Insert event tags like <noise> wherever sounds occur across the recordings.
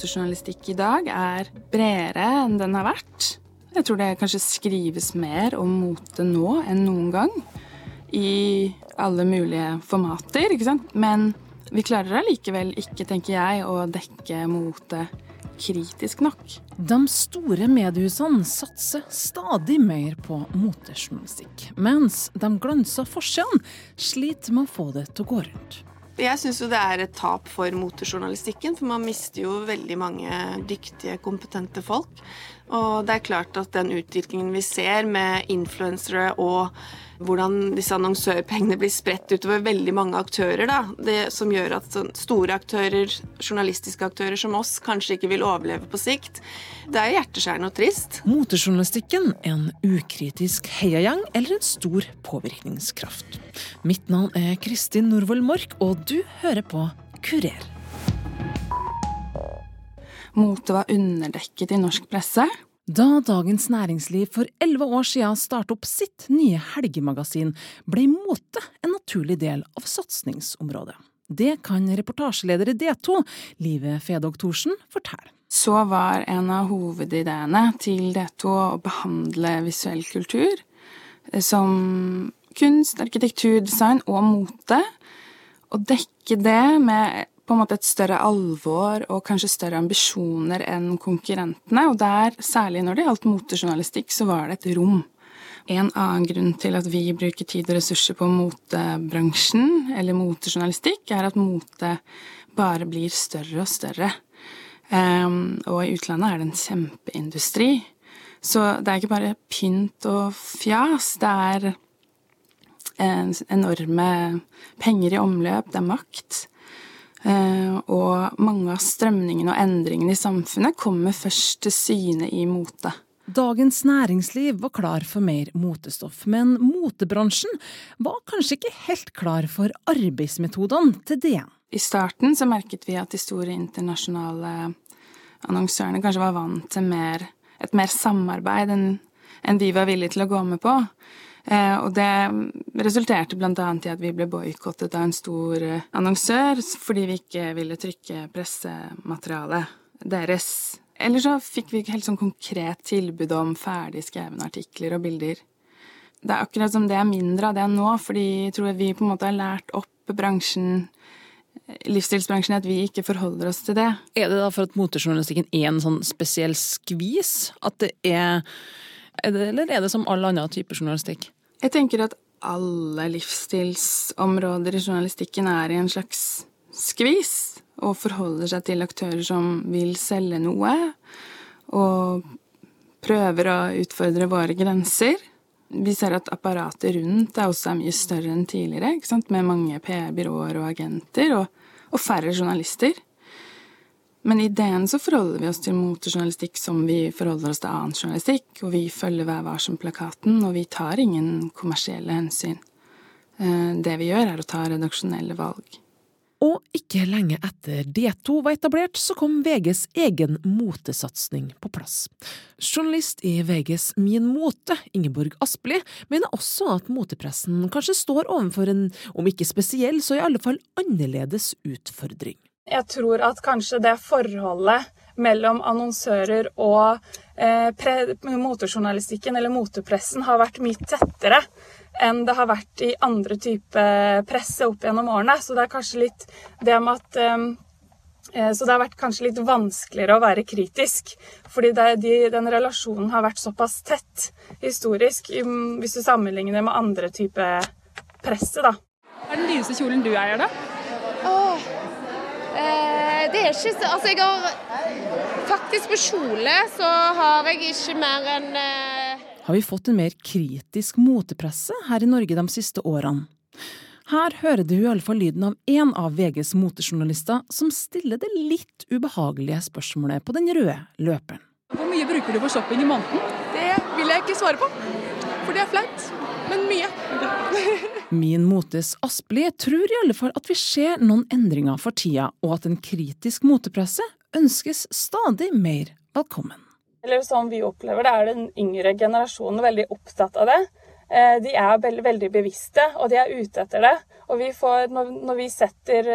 motejournalistikk i dag er bredere enn den har vært. Jeg tror det kanskje skrives mer om mote nå enn noen gang. I alle mulige formater, ikke sant. Men vi klarer allikevel ikke, tenker jeg, å dekke mote kritisk nok. De store mediehusene satser stadig mer på motejournalistikk, mens de glansa forsidene sliter med å få det til å gå rundt. Jeg syns jo det er et tap for motejournalistikken, for man mister jo veldig mange dyktige, kompetente folk. Og det er klart at den utviklingen vi ser med influensere og hvordan disse annonsørpengene blir spredt utover veldig mange aktører, da. Det som gjør at sånn store aktører, journalistiske aktører som oss, kanskje ikke vil overleve på sikt. Det er hjerteskjærende og trist. Motejournalistikken en ukritisk heiagjeng eller en stor påvirkningskraft? Mitt navn er Kristin Norvoll Mork, og du hører på Kurer. Mote var underdekket i norsk presse. Da Dagens Næringsliv for elleve år siden startet opp sitt nye helgemagasin, ble mote en naturlig del av satsingsområdet. Det kan reportasjeleder i D2, Live Fedog Thorsen, fortelle. Så var en av hovedideene til D2 å behandle visuell kultur som kunst, arkitektur, design og mote. Og dekke det med på en måte et større alvor og kanskje større ambisjoner enn konkurrentene. Og der, særlig når det gjaldt motejournalistikk, så var det et rom. En annen grunn til at vi bruker tid og ressurser på motebransjen, eller motejournalistikk, er at mote bare blir større og større. Um, og i utlandet er det en kjempeindustri. Så det er ikke bare pynt og fjas. Det er enorme penger i omløp, det er makt. Eh, og mange av strømningene og endringene i samfunnet kommer først til syne i mote. Dagens Næringsliv var klar for mer motestoff, men motebransjen var kanskje ikke helt klar for arbeidsmetodene til DN. I starten så merket vi at de store internasjonale annonsørene kanskje var vant til mer, et mer samarbeid enn, enn vi var villige til å gå med på. Eh, og det resulterte bl.a. i at vi ble boikottet av en stor eh, annonsør fordi vi ikke ville trykke pressematerialet deres. Eller så fikk vi ikke helt sånn konkret tilbud om ferdig skrevne artikler og bilder. Det er akkurat som det er mindre av det nå, fordi jeg tror vi på en måte har lært opp bransjen livsstilsbransjen at vi ikke forholder oss til det. Er det da for at motejournalistikken er en sånn spesiell skvis? At det er er det, eller er det som all annen type journalistikk? Jeg tenker at alle livsstilsområder i journalistikken er i en slags skvis, og forholder seg til aktører som vil selge noe, og prøver å utfordre våre grenser. Vi ser at apparatet rundt er også mye større enn tidligere, med mange PR-byråer og agenter, og, og færre journalister. Men i DN så forholder vi oss til motejournalistikk som vi forholder oss til annen journalistikk, og vi følger Vær varsom-plakaten, og vi tar ingen kommersielle hensyn. Eh, det vi gjør, er å ta redaksjonelle valg. Og ikke lenge etter D2 var etablert, så kom VGs egen motesatsing på plass. Journalist i VGs Min Mote, Ingeborg Aspli, mener også at motepressen kanskje står overfor en, om ikke spesiell, så i alle fall annerledes utfordring. Jeg tror at kanskje det forholdet mellom annonsører og eh, motejournalistikken eller motepressen har vært mye tettere enn det har vært i andre typer presse opp gjennom årene. Så det er kanskje litt det med at eh, eh Så det har vært kanskje litt vanskeligere å være kritisk. Fordi det, de, den relasjonen har vært såpass tett historisk, hvis du sammenligner med andre typer presse, da. Hva er den dyreste kjolen du eier, da? Eh, det er ikke Altså, jeg har Faktisk på kjole så har jeg ikke mer enn eh... Har vi fått en mer kritisk motepresse her i Norge de siste årene? Her hører du i alle fall lyden av én av VGs motejournalister som stiller det litt ubehagelige spørsmålet på den røde løperen. Hvor mye bruker du på shopping i måneden? Det vil jeg ikke svare på, for det er flaut. Men mye. Min motes Aspli tror i alle fall at vi ser noen endringer for tida, og at en kritisk motepresse ønskes stadig mer velkommen. Eller sånn vi opplever det, er den yngre generasjonen veldig opptatt av det. Eh, de er veldig, veldig bevisste, og de er ute etter det. Og vi får, når vi setter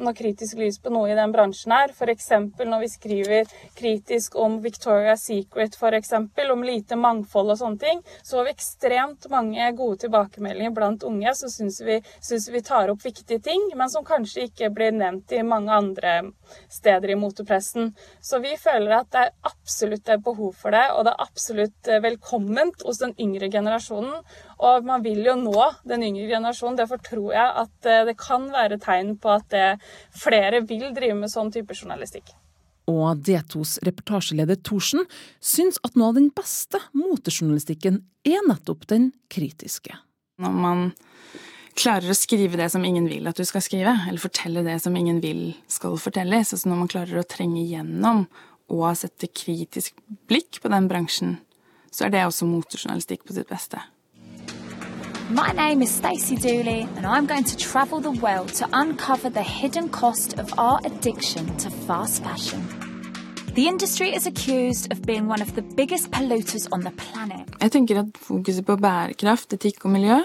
noe kritisk lys på noe i den bransjen her. F.eks. når vi skriver kritisk om Victoria's Secret, for eksempel, om lite mangfold og sånne ting, så har vi ekstremt mange gode tilbakemeldinger blant unge som syns vi, synes vi tar opp viktige ting, men som kanskje ikke blir nevnt i mange andre steder i motepressen. Så vi føler at det er absolutt er behov for det, og det er absolutt eh, velkomment hos den yngre generasjonen. Og man vil jo nå den yngre generasjonen. Derfor tror jeg at eh, det kan være tegn på at eh, flere vil drive med sånn type journalistikk. Og D2s reportasjeleder Thorsen syns at noe av den beste motejournalistikken er nettopp den kritiske. Når man klarer å skrive det som ingen vil at du skal skrive, eller fortelle det som ingen vil skal fortelles, altså når man klarer å trenge igjennom og sette kritisk blikk på den bransjen, så er det også motejournalistikk på sitt beste. My name is Stacey Dooley, and I'm going to travel the world to uncover the hidden cost of our addiction to fast fashion. The industry is accused of being one of the biggest polluters on the planet. Jeg tenker at fokuset på bærekraft, etikk og miljø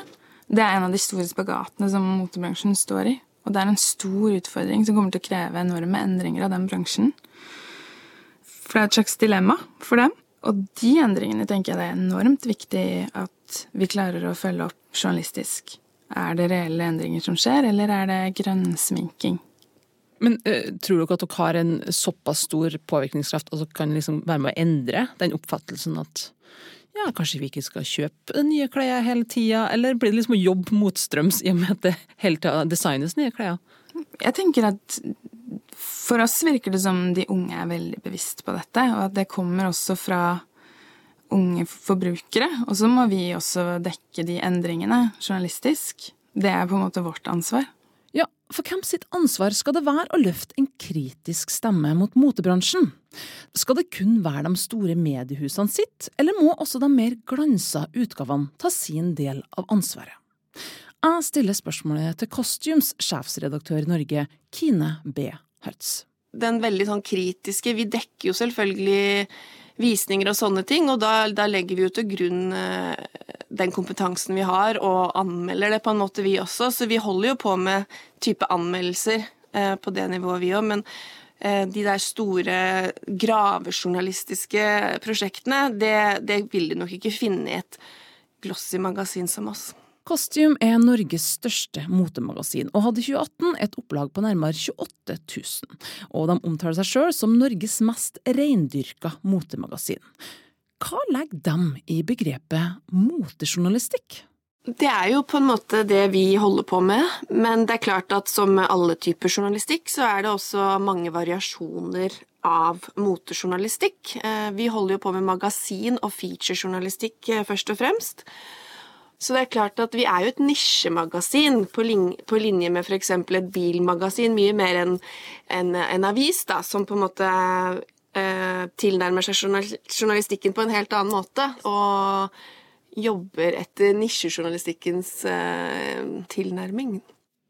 det er en av de store spagatene som motebransjen står i. Og det er en stor utfordring som kommer til å kreve enorme endringer av den bransjen. For det er et slags dilemma for dem. Og de endringene tenker jeg det er enormt viktig at vi klarer å følge opp journalistisk. Er det reelle endringer som skjer, eller er det grønnsminking? Men uh, tror dere at dere har en såpass stor påvirkningskraft at dere kan liksom være med å endre den oppfattelsen at ja, kanskje vi ikke skal kjøpe nye klær hele tida, eller blir det liksom å jobbe motstrøms i og med at det hele tida designes nye klær? Jeg tenker at for oss virker det som de unge er veldig bevisst på dette, og at det kommer også fra unge forbrukere. Og så må vi også dekke de endringene journalistisk. Det er på en måte vårt ansvar. Ja, for hvem sitt ansvar skal det være å løfte en kritisk stemme mot motebransjen? Skal det kun være de store mediehusene sitt, eller må også de mer glansa utgavene ta sin del av ansvaret? Jeg stiller spørsmålet til Costumes sjefsredaktør i Norge, Kine B. Hertz. Den veldig sånn kritiske Vi dekker jo selvfølgelig visninger og sånne ting, og da, da legger vi jo til grunn eh, den kompetansen vi har, og anmelder det på en måte, vi også. Så vi holder jo på med type anmeldelser eh, på det nivået, vi òg. Men eh, de der store gravejournalistiske prosjektene, det, det vil du nok ikke finne i et glossy magasin som oss. Costume er Norges største motemagasin, og hadde i 2018 et opplag på nærmere 28 000. Og de omtaler seg sjøl som Norges mest reindyrka motemagasin. Hva legger dem i begrepet motejournalistikk? Det er jo på en måte det vi holder på med, men det er klart at som med alle typer journalistikk, så er det også mange variasjoner av motejournalistikk. Eh, vi holder jo på med magasin- og featurejournalistikk eh, først og fremst. Så det er klart at vi er jo et nisjemagasin på, linje, med f.eks. et bilmagasin, mye mer enn en, en, avis, da, som på en måte eh, tilnærmer seg journalistikken på en helt annen måte. Og jobber etter nisjejournalistikkens eh, tilnærming.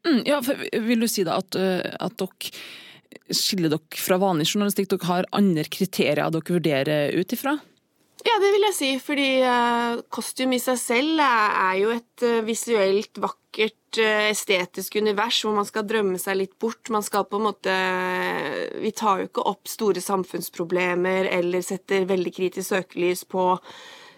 Mm, ja, vil du si da at, eh, at dere skiller dere fra vanlig journalistikk? Dere har andre kriterier dere vurderer ut ifra? Ja, det vil jeg si, fordi uh, kostyme i seg selv er, jo et uh, visuelt vakkert, uh, estetisk univers hvor man skal drømme seg litt bort. Man skal på en måte Vi tar jo ikke opp store samfunnsproblemer eller setter veldig kritisk søkelys på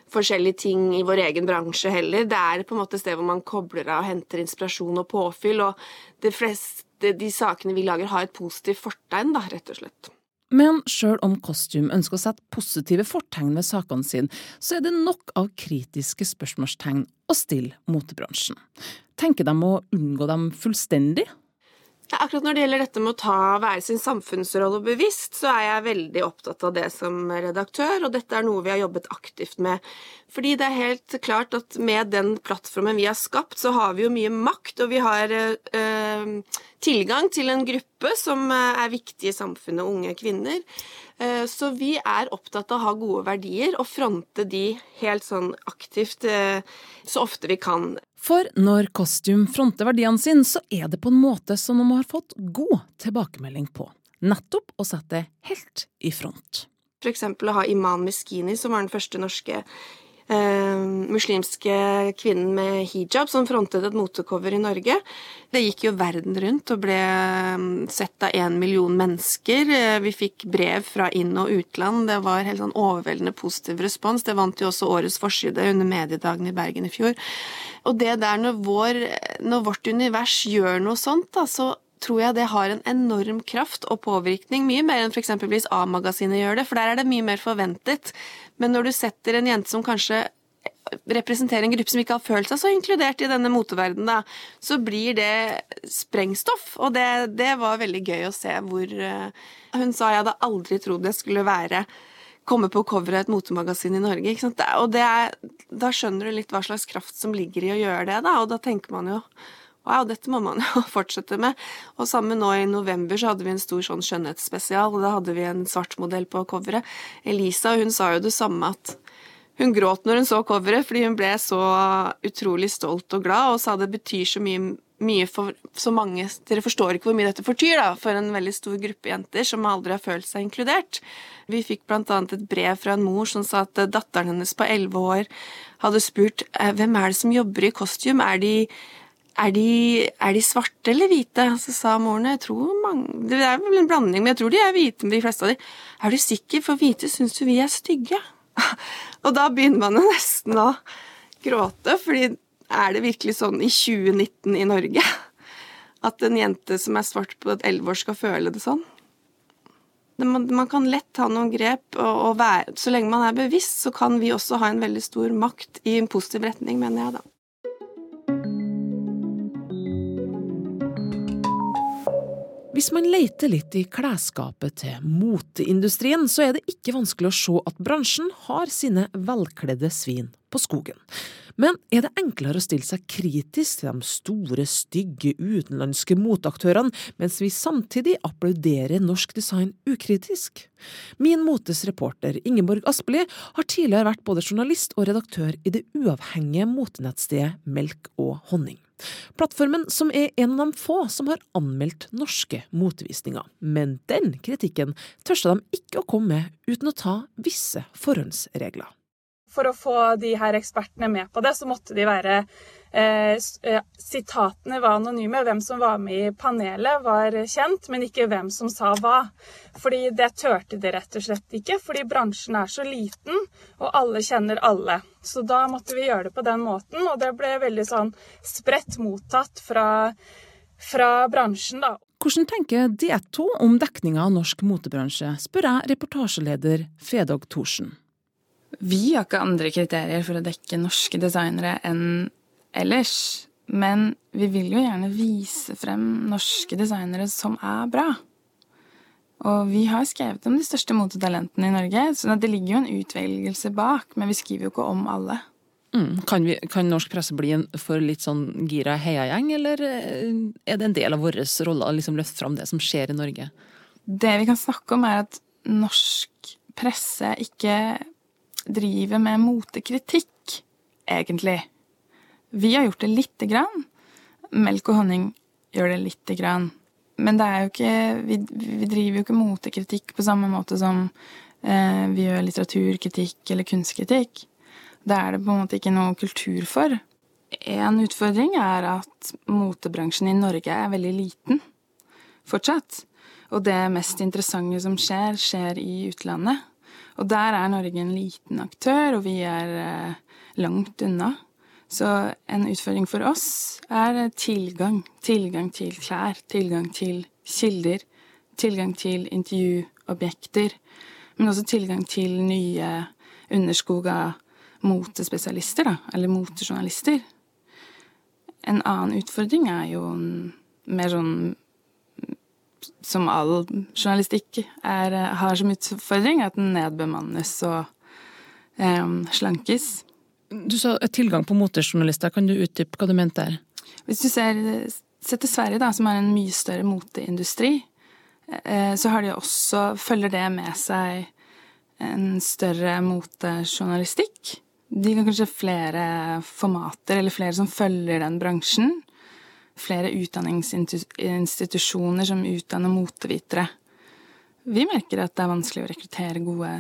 forskjellige ting i vår egen bransje heller. Det er på en måte et sted hvor man kobler av og henter inspirasjon og påfyll, og de fleste de sakene vi lager, har et positivt fortegn, da, rett og slett. Men sjøl om Costume ønsker å sette positive fortegn ved sakene sine, så er det nok av kritiske spørsmålstegn å stille motebransjen. Tenker de å unngå dem fullstendig? Akkurat når det gjelder dette med å ta, være sin samfunnsrolle bevisst, så er jeg veldig opptatt av det som redaktør, og dette er noe vi har jobbet aktivt med. Fordi det er helt klart at med den plattformen vi har skapt, så har vi jo mye makt, og vi har eh, tilgang til en gruppe som eh, er viktig i samfunnet, unge kvinner. Eh, så vi er opptatt av å ha gode verdier og fronte de helt sånn aktivt eh, så ofte vi kan. For når Costume fronter verdiene sine, så er det på en måte som om de har fått god tilbakemelding på. Nettopp å sette helt i front. For eksempel å ha Iman Miskini, som var den første norske eh, muslimske kvinnen med hijab som frontet et motecover i Norge. Det gikk jo verden rundt og ble mm, sett av én million mennesker. Eh, vi fikk brev fra inn- og utland. Det var helt sånn overveldende positiv respons. Det vant jo også årets forside under mediedagen i Bergen i fjor. Og det der når, vår, når vårt univers gjør noe sånt, da, så tror jeg det har en enorm kraft og påvirkning, mye mer enn f.eks. A-magasinet gjør det, for der er det mye mer forventet. Men når du setter en jente som kanskje representerer en gruppe som ikke har følt seg så inkludert i denne moteverdenen, da, så blir det sprengstoff. Og det, det, var veldig gøy å se hvor uh, Hun sa jeg hadde aldri trodd jeg skulle være komme på coveret av et motemagasin i Norge. Ikke sant? Og er, da skjønner du litt hva slags kraft som ligger i å gjøre det, da. Og da tenker man jo Wow, dette må man <laughs> jo fortsette med. Og sammen nå i november så hadde vi en stor sånn skjønnhetsspesial, og da hadde vi en svart modell på coveret. Elisa, hun sa jo det samme at hun gråt når hun så coveret, fordi hun ble så utrolig stolt og glad, og sa det betyr så mye, mye for så mange Dere forstår ikke hvor mye dette fortyr da, for en veldig stor gruppe jenter som aldri har følt seg inkludert. Vi fikk annet et brev fra en mor som sa at datteren hennes på elleve år hadde spurt «Eh, hvem er det som jobber i Kostium, er de er de, er de, svarte eller hvite? Så sa moren jeg tror mange, Det er vel en blanding, men jeg tror de er hvite, de fleste av de. Er du sikker, for hvite syns jo vi er stygge. <laughs> Og da begynner man jo nesten å gråte, fordi er det virkelig sånn i 2019 i Norge <laughs> at en jente som er svart på et elleve år, skal føle det sånn? Man, kan lett ta noen grep, og være, så lenge man er bevisst, så kan vi også ha en veldig stor makt i en positiv retning, mener jeg da. Hvis man leter litt i klesskapet til moteindustrien, så er det ikke vanskelig å se at bransjen har sine velkledde svin på skogen. Men er det enklere å stille seg kritisk til de store, stygge utenlandske moteaktørene, mens vi samtidig applauderer norsk design ukritisk? Min motes reporter Ingeborg Aspelid har tidligere vært både journalist og redaktør i det uavhengige motenettstedet Melk og honning. Plattformen som er en av de få som har anmeldt norske motvisninger. Men den kritikken tørste de ikke å komme med uten å ta visse forhåndsregler. For å få de her ekspertene med på det, så måtte de være sitatene var anonyme. Hvem som var med i panelet, var kjent, men ikke hvem som sa hva. Fordi det turte de rett og slett ikke, fordi bransjen er så liten, og alle kjenner alle. Så da måtte vi gjøre det på den måten, og det ble veldig sånn spredt mottatt fra, fra bransjen, da. Hvordan tenker D2 om dekninga av norsk motebransje, spør jeg reportasjeleder Fedog Thorsen. Vi har ikke andre kriterier for å dekke norske designere enn ellers. Men vi vil jo gjerne vise frem norske designere som er bra. Og vi har skrevet om de største motetalentene i Norge, så det ligger jo en utvelgelse bak, men vi skriver jo ikke om alle. Mm. Kan, vi, kan, norsk presse bli en for litt sånn gira heiagjeng, eller eh, er det en del av vår rolle å liksom løfte fram det som skjer i Norge? Det vi kan snakke om, er at norsk presse ikke driver med motekritikk, egentlig. Vi har gjort det lite grann. Melk og honning gjør det lite grann. Men det er jo ikke Vi, vi driver jo ikke motekritikk på samme måte som eh, vi gjør litteraturkritikk eller kunstkritikk. Det er det på en måte ikke noe kultur for. En utfordring er at motebransjen i Norge er veldig liten fortsatt. Og det mest interessante som skjer, skjer i utlandet. Og der er Norge en liten aktør, og vi er eh, langt unna. Så en utfordring for oss er tilgang. Tilgang til klær, tilgang til kilder, tilgang til intervjuobjekter, men også tilgang til nye underskog av motespesialister, da, eller motejournalister. En annen utfordring er jo mer sånn Som all journalistikk er, har som utfordring, at den nedbemannes og um, slankes. Du sa tilgang på motejournalister, kan du utdype hva du mente der? Hvis du ser, til Sverige, da, som er en mye større moteindustri, eh, så har de også, følger det med seg en større motejournalistikk. De kan kanskje flere formater, eller flere som følger den bransjen. Flere utdanningsinstitusjoner som utdanner motevitere. Vi merker at det er vanskelig å rekruttere gode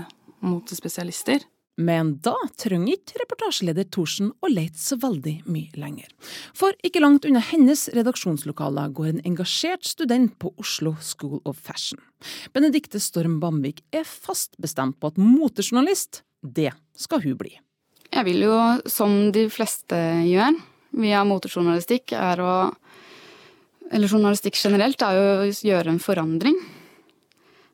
motespesialister. Men da trenger ikke reportasjeleder Thorsen å lete så veldig mye lenger. For ikke langt unna hennes redaksjonslokaler går en engasjert student på Oslo School of Fashion. Benedikte Storm Bamvik er fast bestemt på at motejournalist, det skal hun bli. Jeg vil jo, som de fleste gjør, via motejournalistikk, er å Eller journalistikk generelt, er jo å gjøre en forandring.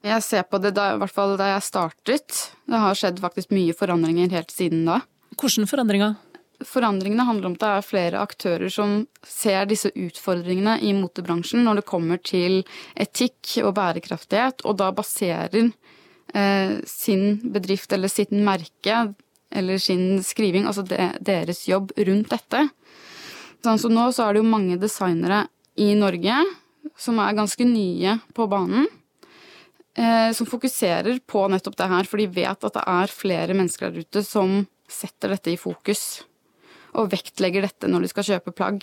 Jeg ser på det da, i hvert fall da jeg startet. Det har skjedd faktisk mye forandringer helt siden da. Hvilke forandringer? Forandringene handler om at det er flere aktører som ser disse utfordringene i motebransjen når det kommer til etikk og bærekraftighet, og da baserer eh, sin bedrift eller sitt merke eller sin skriving, altså de, deres jobb, rundt dette. Sånn så nå så er det jo mange designere i Norge som er ganske nye på banen. Eh, som fokuserer på nettopp det her, for de vet at det er flere mennesker der ute som setter dette i fokus. Og vektlegger dette når de skal kjøpe plagg.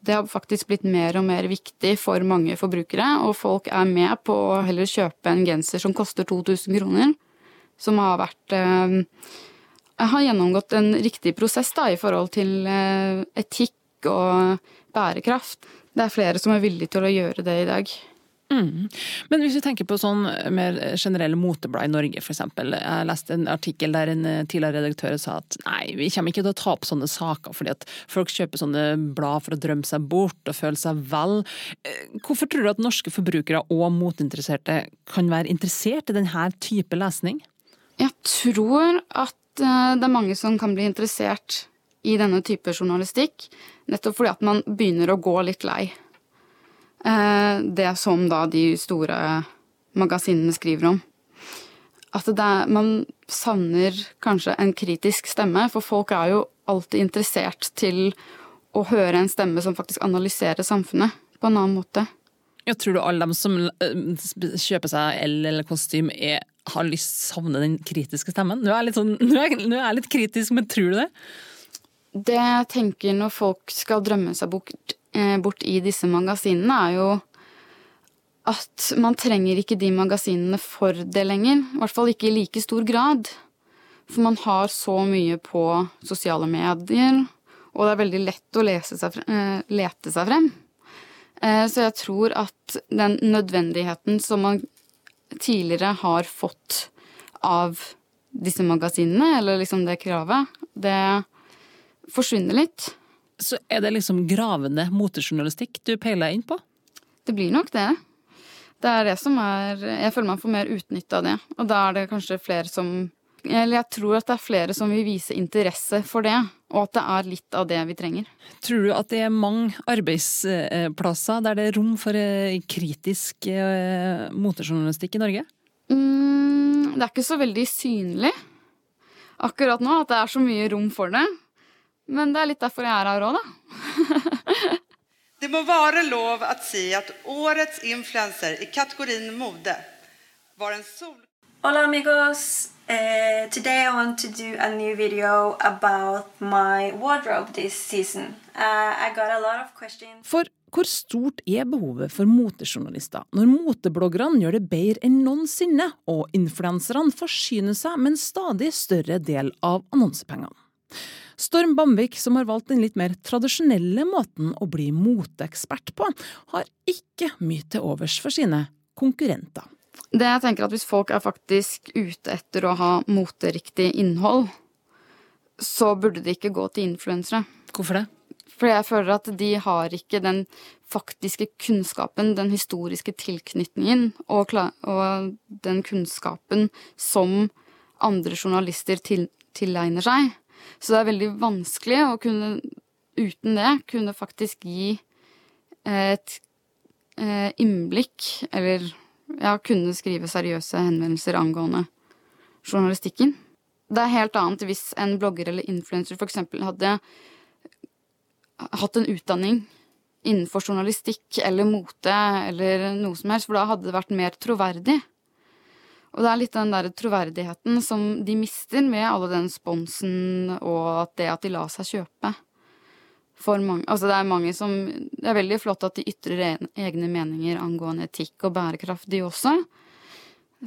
Det har faktisk blitt mer og mer viktig for mange forbrukere, og folk er med på å heller kjøpe en genser som koster 2000 kroner, som har vært eh, har gjennomgått en riktig prosess da, i forhold til eh, etikk og bærekraft. Det er flere som er villige til å gjøre det i dag. Mm. Men hvis vi tenker på sånn mer generelle moteblad i Norge, f.eks. Jeg leste en artikkel der en eh, tidligere redaktør sa at nei, vi kommer ikke til å ta opp sånne saker fordi at folk kjøper sånne blad for å drømme seg bort og føle seg vel. Eh, hvorfor tror du at norske forbrukere og moteinteresserte kan være interessert i denne type lesning? Jeg tror at eh, det er mange som kan bli interessert i denne type journalistikk, nettopp fordi at man begynner å gå litt lei. Eh, det som da de store magasinene skriver om. At er, man savner kanskje en kritisk stemme, for folk er jo alltid interessert til å høre en stemme som faktisk analyserer samfunnet på en annen måte. Jeg tror du alle dem som eh, kjøper seg L eller kostym, er, har lyst savne den kritiske stemmen? Nå er, sånn, <laughs> nå, er, nå er jeg litt kritisk, men tror du det? Det jeg tenker når folk skal drømme seg bort bort i disse magasinene, er jo at man trenger ikke de magasinene for det lenger. I hvert fall ikke i like stor grad. For man har så mye på sosiale medier, og det er veldig lett å seg frem, eh, lete seg frem. Eh, så jeg tror at den nødvendigheten som man tidligere har fått av disse magasinene, eller liksom det kravet, det forsvinner litt. Så er det liksom gravende motejournalistikk du peiler inn på? Det blir nok det. Det er det som er Jeg føler man får mer utnytte av det. Og da er det kanskje flere som Eller jeg tror at det er flere som vil vise interesse for det. Og at det er litt av det vi trenger. Tror du at det er mange arbeidsplasser der det er rom for eh, kritisk eh, motejournalistikk i Norge? Mm, det er ikke så veldig synlig akkurat nå at det er så mye rom for det. Men det er litt derfor jeg er her òg, da. det må være lov å si at årets influenser i kategorien mode var en sol... Hola amigos! Uh, today I want to do a new video about my wardrobe this season. Uh, I got a lot of questions. For hvor stort er behovet for motejournalister når motebloggerne gjør det bedre enn noensinne, og influenserne forsyner seg med en stadig større del av annonsepengene? Storm Bamvik, som har valgt den litt mer tradisjonelle måten å bli moteekspert på, har ikke mye til overs for sine konkurrenter. Det jeg tenker at Hvis folk er faktisk ute etter å ha moteriktig innhold, så burde de ikke gå til influensere. Hvorfor det? Fordi jeg føler at de har ikke den faktiske kunnskapen, den historiske tilknytningen og, og den kunnskapen som andre journalister til, tilegner seg. Så det er veldig vanskelig å kunne, uten det, kunne faktisk gi et eh, innblikk, eller ja, kunne skrive seriøse henvendelser angående journalistikken. Det er helt annet hvis en blogger eller influenser f.eks. hadde hatt en utdanning innenfor journalistikk eller mote eller noe som helst, for da hadde det vært mer troverdig. Og det er litt den der troverdigheten som de mister med alle den sponsen og det at de lar seg kjøpe. For mange, altså det er mange som Det er veldig flott at de ytrer egne meninger angående etikk og bærekraft, de også.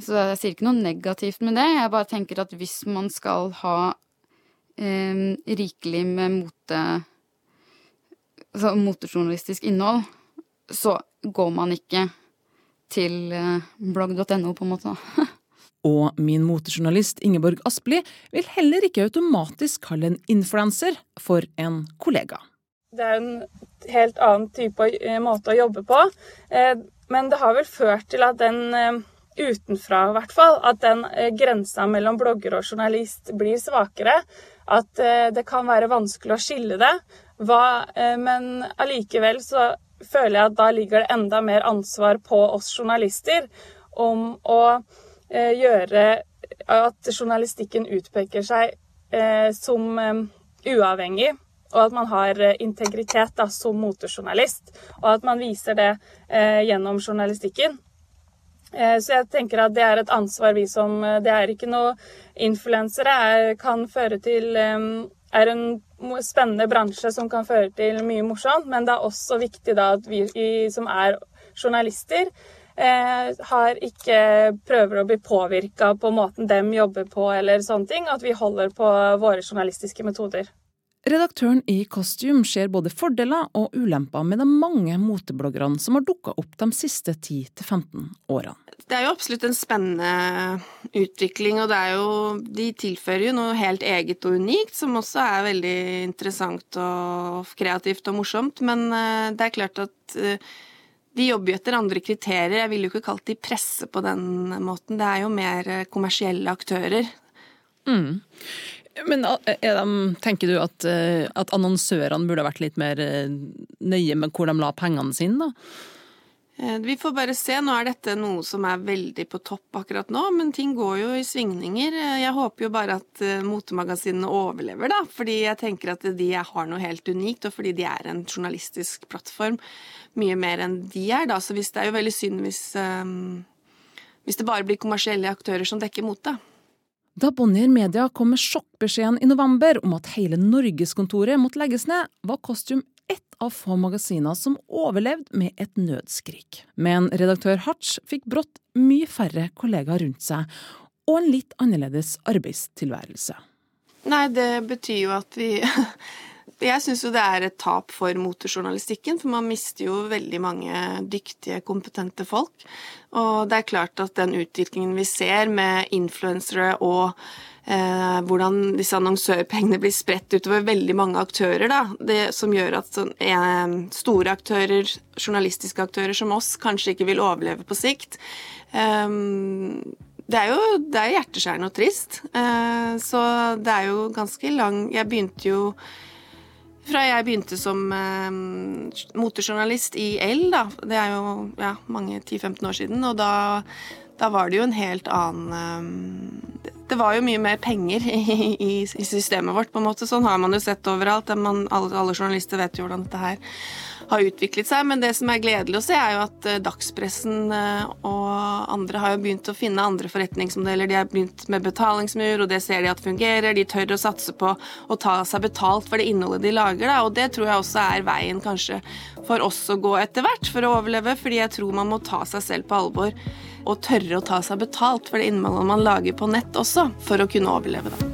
Så jeg sier ikke noe negativt med det. Jeg bare tenker at hvis man skal ha eh, rikelig med mote altså motejournalistisk innhold, så går man ikke til eh, blogg.no, på en måte. <laughs> Og min motejournalist Ingeborg Aspli vil heller ikke automatisk kalle en influenser for en kollega. Det er en helt annen type eh, måte å jobbe på. Eh, men det har vel ført til at den utenfra, i hvert fall, at den grensa mellom blogger og journalist blir svakere. At det kan være vanskelig å skille det. men allikevel så føler jeg at da ligger det enda mer ansvar på oss journalister om å gjøre at journalistikken utpeker seg som uavhengig og at man har eh, integritet da, som motejournalist. Og at man viser det eh, gjennom journalistikken. Eh, så jeg tenker at det er et ansvar vi som eh, Det er ikke noe influensere kan føre til eh, er en spennende bransje som kan føre til mye morsomt, men det er også viktig da at vi som er journalister, eh, har ikke prøver å bli påvirka på måten dem jobber på eller sånne ting. At vi holder på våre journalistiske metoder. Redaktøren i Costume ser både fordeler og ulemper med de mange motebloggerne som har dukka opp de siste 10-15 årene. Det er jo absolutt en spennende utvikling, og jo, de tilfører jo noe helt eget og unikt, som også er veldig interessant og kreativt og morsomt. Men eh, det er klart at eh, de jobber jo etter andre kriterier. Jeg ville jo ikke kalt de presse på den måten. Det er jo mer eh, kommersielle aktører. Mm. Men de, tenker du at, at annonsørene burde vært litt mer nøye med hvor de la pengene sine, da? Eh, vi får bare se. Nå er dette noe som er veldig på topp akkurat nå, men ting går jo i svingninger. Jeg håper jo bare at motemagasinene overlever, da. Fordi jeg tenker at de har noe helt unikt, og fordi de er en journalistisk plattform mye mer enn de er, da. Så hvis det er jo veldig synd hvis, um, hvis det bare blir kommersielle aktører som dekker mote. Da Bonnier Media kom med sjokkbeskjeden i november om at hele Norgeskontoret måtte legges ned, var Kostyme ett av få magasiner som overlevde med et nødskrik. Men redaktør Hatch fikk brått mye færre kollegaer rundt seg, og en litt annerledes arbeidstilværelse. Nei, det betyr jo at vi <laughs> Jeg syns jo det er et tap for motorjournalistikken, for man mister jo veldig mange dyktige, kompetente folk. Og det er klart at den utviklingen vi ser med influensere og eh, hvordan disse annonsørpengene blir spredt utover veldig mange aktører, da, det som gjør at sånn, eh, store aktører, journalistiske aktører som oss, kanskje ikke vil overleve på sikt. Eh, det er jo det er hjerteskjærende og trist. Eh, så det er jo ganske lang Jeg begynte jo fra jeg begynte som eh, motejournalist i L, da. Det er jo ja, mange 10-15 år siden. Og da, da, var det jo en helt annen eh, Det var jo mye mer penger <laughs> i, systemet vårt, på en måte. Sånn har man jo sett overalt. Alle journalister vet jo hvordan dette her har utviklet seg. Men det som er gledelig å se, er jo at eh, dagspressen eh, og andre har jo begynt å finne andre forretningsmodeller. De har begynt med betalingsmur, og det ser de at fungerer. De tør å satse på å ta seg betalt for det innholdet de lager. Da. Og det tror jeg også er veien kanskje for oss å gå etter hvert for å overleve, fordi jeg tror man må ta seg selv på alvor og tørre å ta seg betalt for det innholdet man lager på nett også, for å kunne overleve. da.